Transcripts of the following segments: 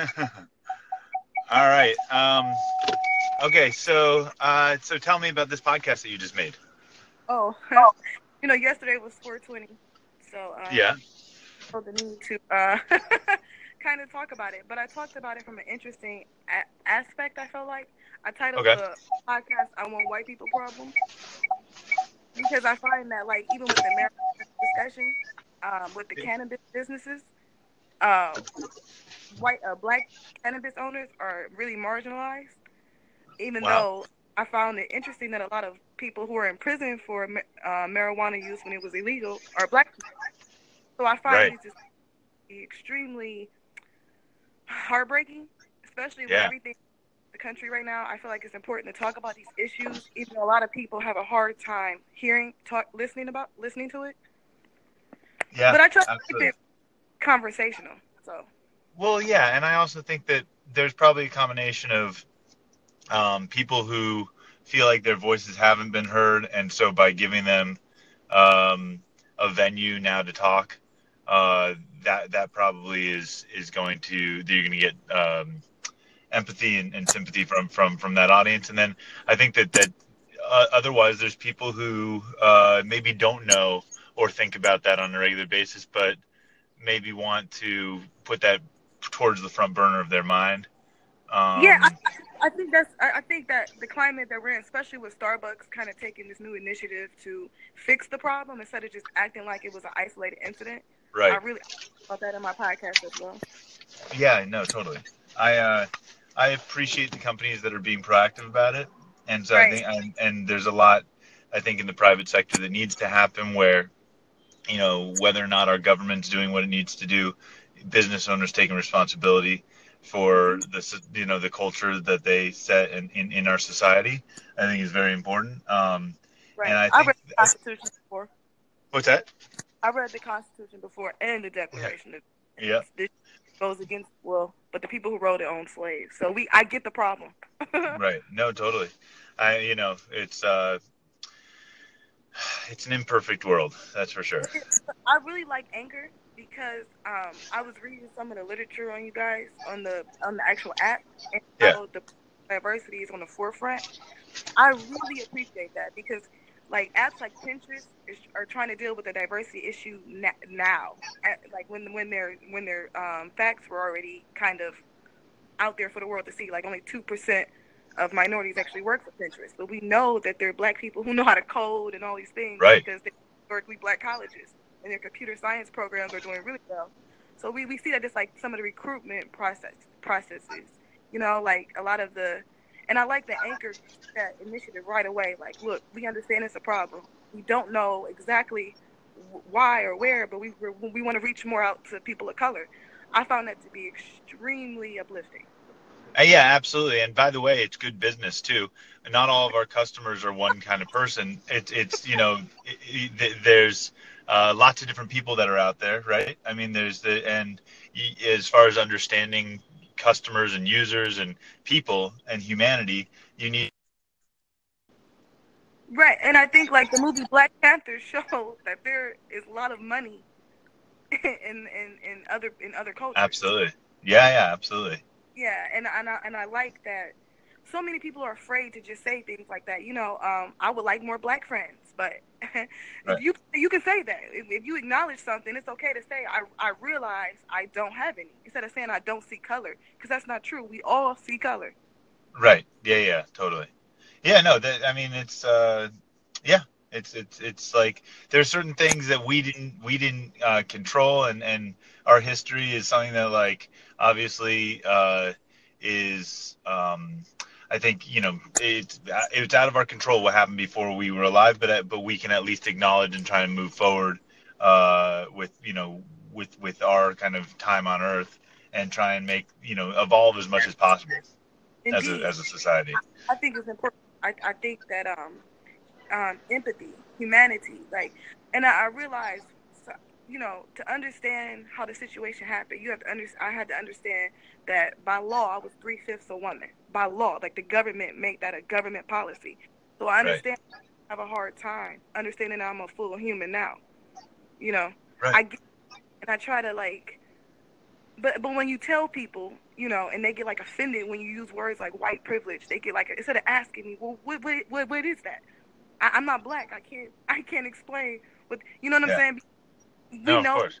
All right. Um, okay, so uh, so tell me about this podcast that you just made. Oh, you know, yesterday was 420, so um, Yeah. felt the need to uh, kind of talk about it. But I talked about it from an interesting a- aspect. I felt like I titled Okay. the podcast "I Want White People Problem" because I find that, like, even with the marijuana discussion, um, with the Yeah. cannabis businesses, uh, white uh, black cannabis owners are really marginalized. Even Wow. though I found it interesting that a lot of people who are in prison for uh, marijuana use when it was illegal are black people. So I find Right. it just extremely heartbreaking, especially with everything in the country right now. I feel like it's important to talk about these issues, even though a lot of people have a hard time hearing, talk, listening about, listening to it. Yeah. but I try to keep it conversational. So Well, yeah, and I also think that there's probably a combination of um, people who feel like their voices haven't been heard, and so by giving them um, a venue now to talk, uh, that that probably is is going to you're going to get um, empathy and, and sympathy from from from that audience, and then I think that that uh, otherwise there's people who uh, maybe don't know or think about that on a regular basis, but maybe want to put that towards the front burner of their mind. Um, yeah, I, I think that's. I, I think that the climate that we're in, especially with Starbucks, kind of taking this new initiative to fix the problem instead of just acting like it was an isolated incident. Right. I really about that in my podcast as well. Yeah, no, totally. I uh, I appreciate the companies that are being proactive about it, and so I Right. think and, and there's a lot I think in the private sector that needs to happen where you know whether or not our government's doing what it needs to do, business owners taking responsibility for the you know the culture that they set in, in, in our society. I think is very important. Um, Right. And I I read the Constitution before. what's that? I read the Constitution before and the Declaration. of Yeah. This goes against well, but the people who wrote it owned slaves. So we, I get the problem. right no totally i you know it's uh it's an imperfect world that's for sure I really like Anchor because um, I was reading some of the literature on you guys on the on the actual app and Yeah. how the diversity is on the forefront. I really appreciate that because like apps like Pinterest is, are trying to deal with the diversity issue na- now, At- like when when their when their um, facts were already kind of out there for the world to see. Like only two percent of minorities actually work for Pinterest, but we know that there are black people who know how to code and all these things Right. because they're historically black colleges and their computer science programs are doing really well. So we, we see that it's like some of the recruitment process processes, you know, like a lot of the, and I like the anchor that initiative right away. Like, look, we understand it's a problem. We don't know exactly why or where, but we we're, we want to reach more out to people of color. I found that to be extremely uplifting. Uh, yeah absolutely. And by the way it's good business too. Not all of our customers are one kind of person. It's it's you know it, it, there's uh, lots of different people that are out there right? I mean there's the and as far as understanding customers and users and people and humanity you need Right, and I think like the movie Black Panther showed that there is a lot of money in in, in other in other cultures. absolutely. Yeah yeah absolutely Yeah, and and I, and I like that. So many people are afraid to just say things like that. You know, um, I would like more black friends, but Right. if you you can say that. If, if you acknowledge something, it's okay to say I I realize I don't have any instead of saying I don't see color because that's not true. We all see color. Right. Yeah. Yeah. Totally. Yeah. No. That. I mean, it's. uh Yeah. It's. It's. It's like there's certain things that we didn't. We didn't uh, control, and and our history is something that like obviously uh, is. Um, I think you know it's it's out of our control what happened before we were alive, but uh, but we can at least acknowledge and try and move forward uh, with you know with with our kind of time on Earth and try and make you know evolve as much as possible as a, as a society. I think it's important. I, I think that um, um, empathy, humanity, like, and I, I realized, so- you know, to understand how the situation happened, you have to under. I had to understand that by law, I was three fifths a woman. By law, like the government make that a government policy. So I understand. I have a hard time understanding that I'm a full human now. You know, Right. I get, and I try to like but but when you tell people, you know, and they get like offended when you use words like white privilege, they get like instead of asking me, well, what what what, what is that? I, am not black. I can't I can't explain what you know what I'm Yeah. saying. We No, know of course.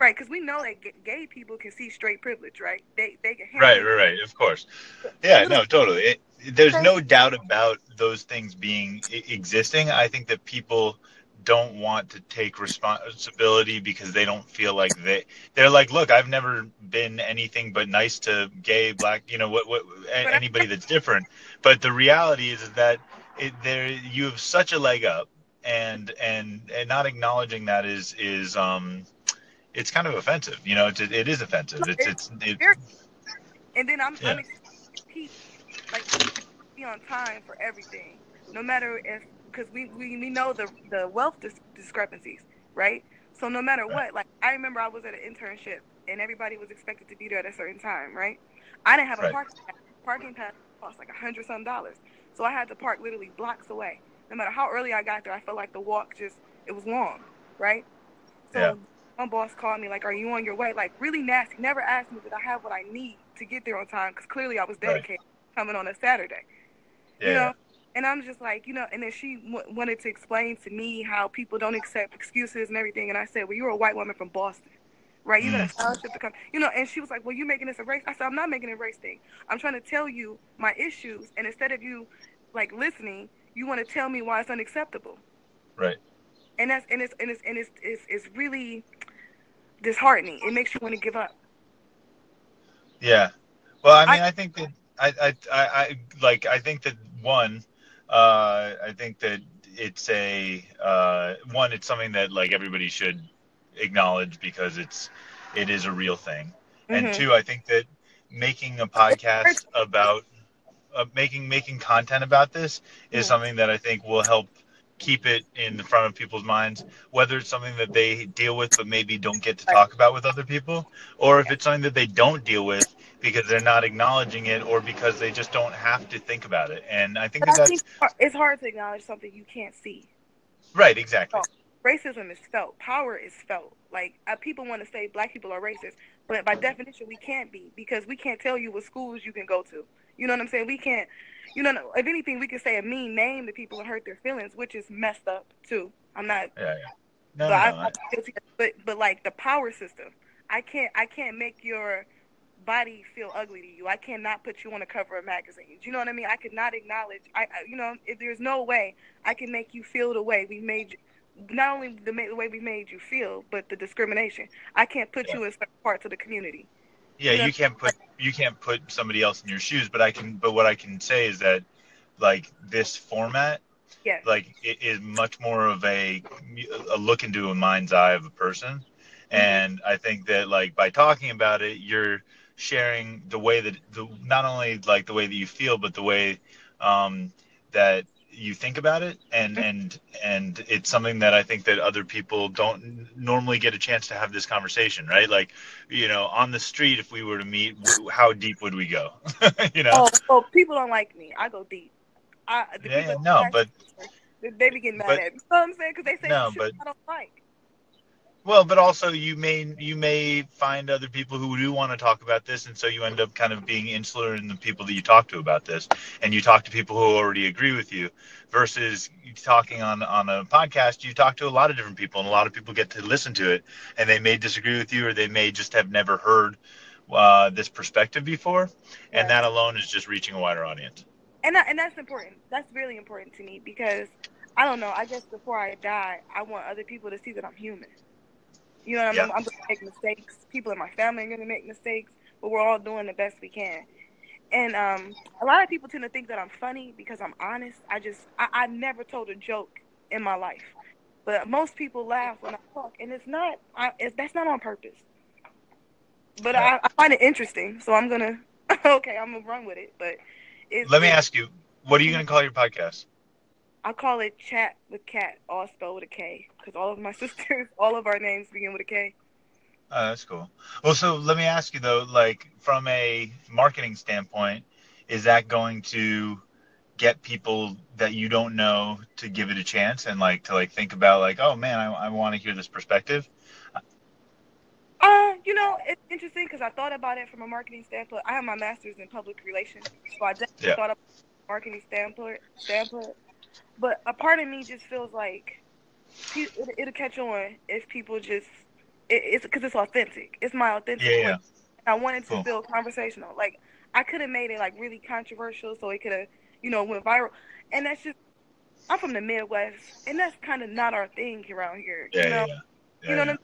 right because we know that g- gay people can see straight privilege, right? They they can handle Right, right, right. Of course. Yeah, no, totally. It, there's no doubt about those things being existing. I think that people don't want to take responsibility because they don't feel like they they're like, look, I've never been anything but nice to gay, black, you know, what what a- But I- anybody that's different. But the reality is that it, there you have such a leg up, and and and not acknowledging that is is um, it's kind of offensive. You know, it's, it is offensive. It's it's it, And then I'm, Yeah. I'm people like be on time for everything, no matter if because we, we we know the the wealth dis- discrepancies, right? So no matter what, like I remember I was at an internship and everybody was expected to be there at a certain time, right? I didn't have a Right. parking pass. parking pass cost like a hundred some dollars, so I had to park literally blocks away. No matter how early I got there, I felt like the walk just it was long, right? So Yeah. one boss called me like, "Are you on your way?" Like really nasty. Never asked me did I have what I need to get there on time because clearly I was Right. dedicated coming on a Saturday. yeah, You know, and I'm just like, you know, and then she w- wanted to explain to me how people don't accept excuses and everything, and I said, "Well, you're a white woman from Boston." Right, you got a Mm. scholarship to come, you know. And she was like, "Well, you're making this a race." I said, "I'm not making it a race thing. I'm trying to tell you my issues, and instead of you like listening, you want to tell me why it's unacceptable." right. and that's and it's and it's and it's it's, it's really disheartening. It makes you want to give up. Yeah. Well, I I- mean, I, think that I, I, I, I like. I think that one, uh, I think that it's a uh, one. It's something that like everybody should acknowledge because it's it is a real thing. And Mhm. two, I think that making a podcast about uh, making making content about this is Yeah. something that I think will help keep it in the front of people's minds, whether it's something that they deal with but maybe don't get to talk about with other people, or if it's something that they don't deal with because they're not acknowledging it or because they just don't have to think about it. And I think But that I that's think it's hard to acknowledge something you can't see. right, exactly. Racism is felt. Power is felt. Like uh, people want to say black people are racist, but by definition we can't be because we can't tell you what schools you can go to. You know what I'm saying? We can't. You know, if anything, we can say a mean name to people and hurt their feelings, which is messed up too. I'm not Yeah, yeah. No, but no, I, no. I'm but but like the power system, I can't I can't make your body feel ugly to you. I cannot put you on the cover of magazines. You know what I mean? I could not acknowledge. I, I you know if there's no way I can make you feel the way we made. Not only the, the way we made you feel, but the discrimination. I can't put you in certain parts of the community. yeah you know, you can't put you can't put somebody else in your shoes but i can but what i can say is that like this format yeah, like it is much more of a a look into a mind's eye of a person and i think that like by talking about it you're sharing the way that the not only like the way that you feel but the way um that you think about it and mm-hmm. and and it's something that i think that other people don't normally get a chance to have this conversation right like you know on the street if we were to meet how deep would we go you know Oh, oh, people don't like me. I go deep. I, the yeah, no but they begin mad but- at me. You know what I'm saying? Because they say No, but- I don't like. Well, but also you may you may find other people who do want to talk about this, and so you end up kind of being insular in the people that you talk to about this, and you talk to people who already agree with you, versus you talking on on a podcast. You talk to a lot of different people, and a lot of people get to listen to it, and they may disagree with you, or they may just have never heard uh, this perspective before, and that alone is just reaching a wider audience. and that, and that's important. That's really important to me because I don't know. I guess before I die, I want other people to see that I'm human. You know, what I Yeah. mean? I'm going to make mistakes. People in my family are going to make mistakes, but we're all doing the best we can. And um, a lot of people tend to think that I'm funny because I'm honest. I just, I, I never told a joke in my life, but most people laugh when I talk, and it's not. I, it's, that's not on purpose. But I, I find it interesting, so I'm gonna. okay, I'm gonna run with it. But it's, Let me ask you, what are you going to call your podcast? I call it Chat with Cat, all spelled with a K, because all of my sisters, all of our names begin with a K. Oh, that's cool. Well, so let me ask you though, like from a marketing standpoint, is that going to get people that you don't know to give it a chance and like to like think about like, oh man, I, I want to hear this perspective? Uh, You know, it's interesting because I thought about it from a marketing standpoint. I have my master's in public relations, so I definitely Yeah. thought about a marketing standpoint. Standpoint, but a part of me just feels like it, it'll catch on if people just it's because it's authentic. It's my authentic. Yeah. I wanted to Cool. build conversational. Like I could have made it like really controversial, so it could have you know went viral. And that's just I'm from the Midwest, and that's kind of not our thing around here. Yeah, you know, yeah, yeah. you know what I mean?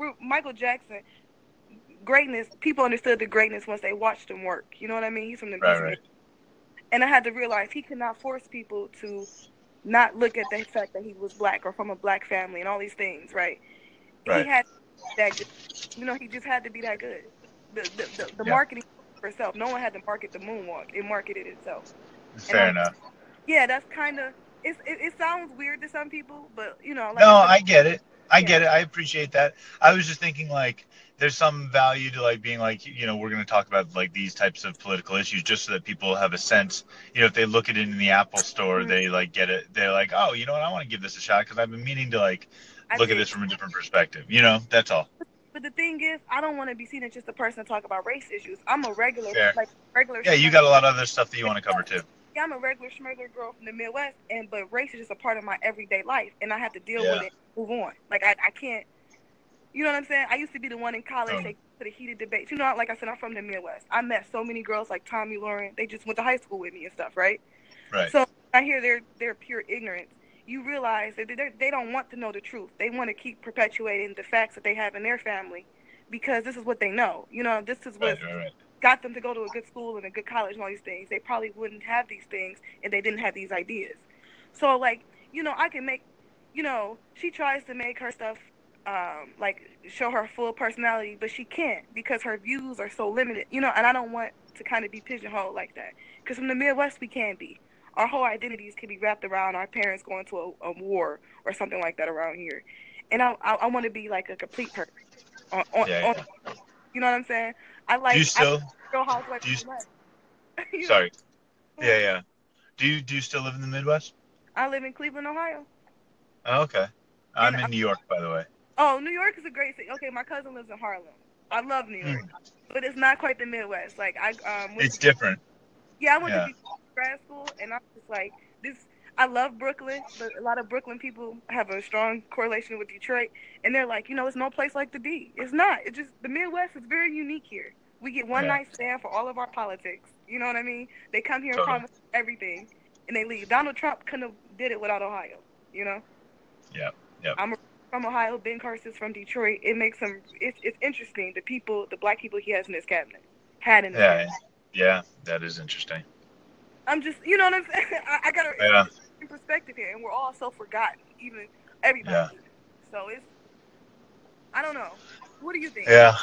Like Michael Jackson, greatness. People understood the greatness once they watched him work. You know what I mean? He's from the Right, right. and I had to realize he could not force people to not look at the fact that he was black or from a black family and all these things, right? Right. He had that good. You know, he just had to be that good. The the, the, the Yeah. marketing for itself. No one had to market the moonwalk. It marketed itself. Fair and enough. Yeah, that's kind of. It, it sounds weird to some people, but you know, like no, I I get it. I get it. I appreciate that. I was just thinking like there's some value to like being like you know we're going to talk about like these types of political issues just so that people have a sense. You know, if they look at it in the Apple Store, Mhm. they like get it. They're like, oh, you know what? I want to give this a shot because I've been meaning to like I look at this from a different perspective. You know, that's all. But the thing is, I don't want to be seen as just a person to talk about race issues. I'm a regular, Fair. like regular. Yeah, you got a lot of other stuff that you want to cover too. Yeah, I'm a regular schmegler girl from the Midwest, and but race is just a part of my everyday life, and I have to deal Yeah. with it, move on. Like I, I can't, you know what I'm saying? I used to be the one in college mm. Totally. they put a heated debate. You know, like I said, I'm from the Midwest. I met so many girls like Tomi Lahren. They just went to high school with me and stuff, right? Right. So I hear their their pure ignorance. You realize that they they don't want to know the truth. They want to keep perpetuating the facts that they have in their family because this is what they know. You know, this is what Right, right, right. Got them to go to a good school and a good college and all these things. They probably wouldn't have these things if they didn't have these ideas. So like, you know, I can make, you know, she tries to make her stuff um like show her full personality, but she can't because her views are so limited. You know, and I don't want to kind of be pigeonholed like that. Because from the Midwest we can be. Our whole identities can be wrapped around our parents going to a, a war or something like that around here. And I I, I want to be like a complete person. On, on, Yeah, on, you know what I'm saying? I like Do you still? Real Housewives Do you- of the know, Sorry. Yeah, yeah. Do you do you still live in the Midwest? I live in Cleveland, Ohio. Oh, okay. I'm And in New York, by the way. Oh, New York is a great city. Okay, my cousin lives in Harlem. I love New York, but it's not quite the Midwest. Like I um, It's different. yeah, I went yeah. to grad school, and I'm just like this. I love Brooklyn, but a lot of Brooklyn people have a strong correlation with Detroit, and they're like, you know, it's no place like the D. It's not. It's just the Midwest is very unique here. We get one Yeah. night stand for all of our politics. You know what I mean? They come here and Totally. promise everything, and they leave. Donald Trump couldn't have did it without Ohio. You know? Yep, yep. I'm from Ohio. Ben Carson's from Detroit. It makes him. It's, it's interesting. The people, the black people he has in his cabinet, had in Yeah, cabinet. yeah, that is interesting. I'm just, you know what I'm saying? I, I got to Yeah. In perspective here, and we're all so forgotten, even everybody. Yeah. So it's, I don't know. What do you think? Yeah.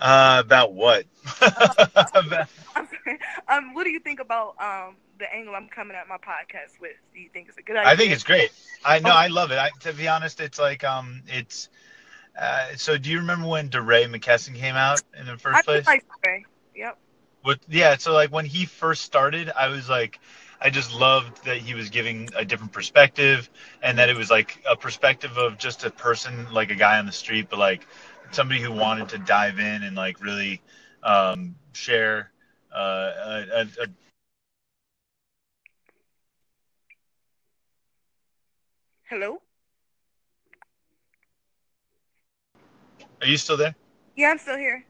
Uh, about what? About- I'm sorry. Um, what do you think about um the angle I'm coming at my podcast with? Do you think it's a good idea? I think it's great. I know. Oh. I love it. I, to be honest, it's like um, it's. Uh, so, do you remember when DeRay McKesson came out in the first just place? like Ray. Yep. What? Yeah. So, like when he first started, I was like, I just loved that he was giving a different perspective, and that it was like a perspective of just a person, like a guy on the street, but like somebody who wanted to dive in and like really um, share uh, a, a, a Hello. Are you still there? Yeah, I'm still here.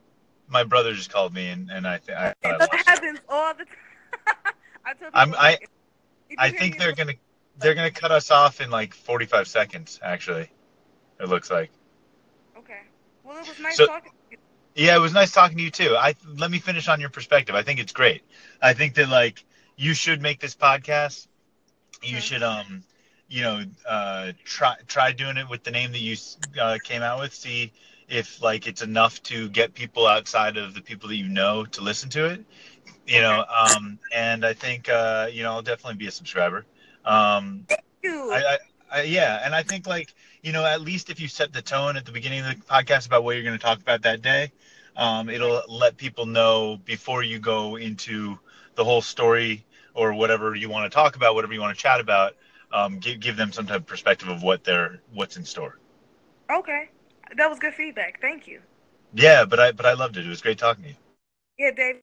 My brother just called me, and, and I, th- I, I lost. happens all the time. I tell people, I'm- I- like, I think they're gonna they're gonna cut us off in like 45 seconds. Actually, it looks like. Okay. Well, it was nice So- talking. to you. Yeah, it was nice talking to you too. I let me finish on your perspective. I think it's great. I think that like you should make this podcast. You Mhm. should um, you know, uh, try try doing it with the name that you uh, came out with. See if like it's enough to get people outside of the people that you know to listen to it. You know, um, and I think uh, you know I'll definitely be a subscriber. Um, You. I, I, I, yeah, and I think like you know, at least if you set the tone at the beginning of the podcast about what you're going to talk about that day, um, it'll let people know before you go into the whole story or whatever you want to talk about, whatever you want to chat about. Um, give give them some type of perspective of what they're what's in store. Okay. That was good feedback. Thank you. Yeah, but I but I loved it. It was great talking to you. Yeah, Dave.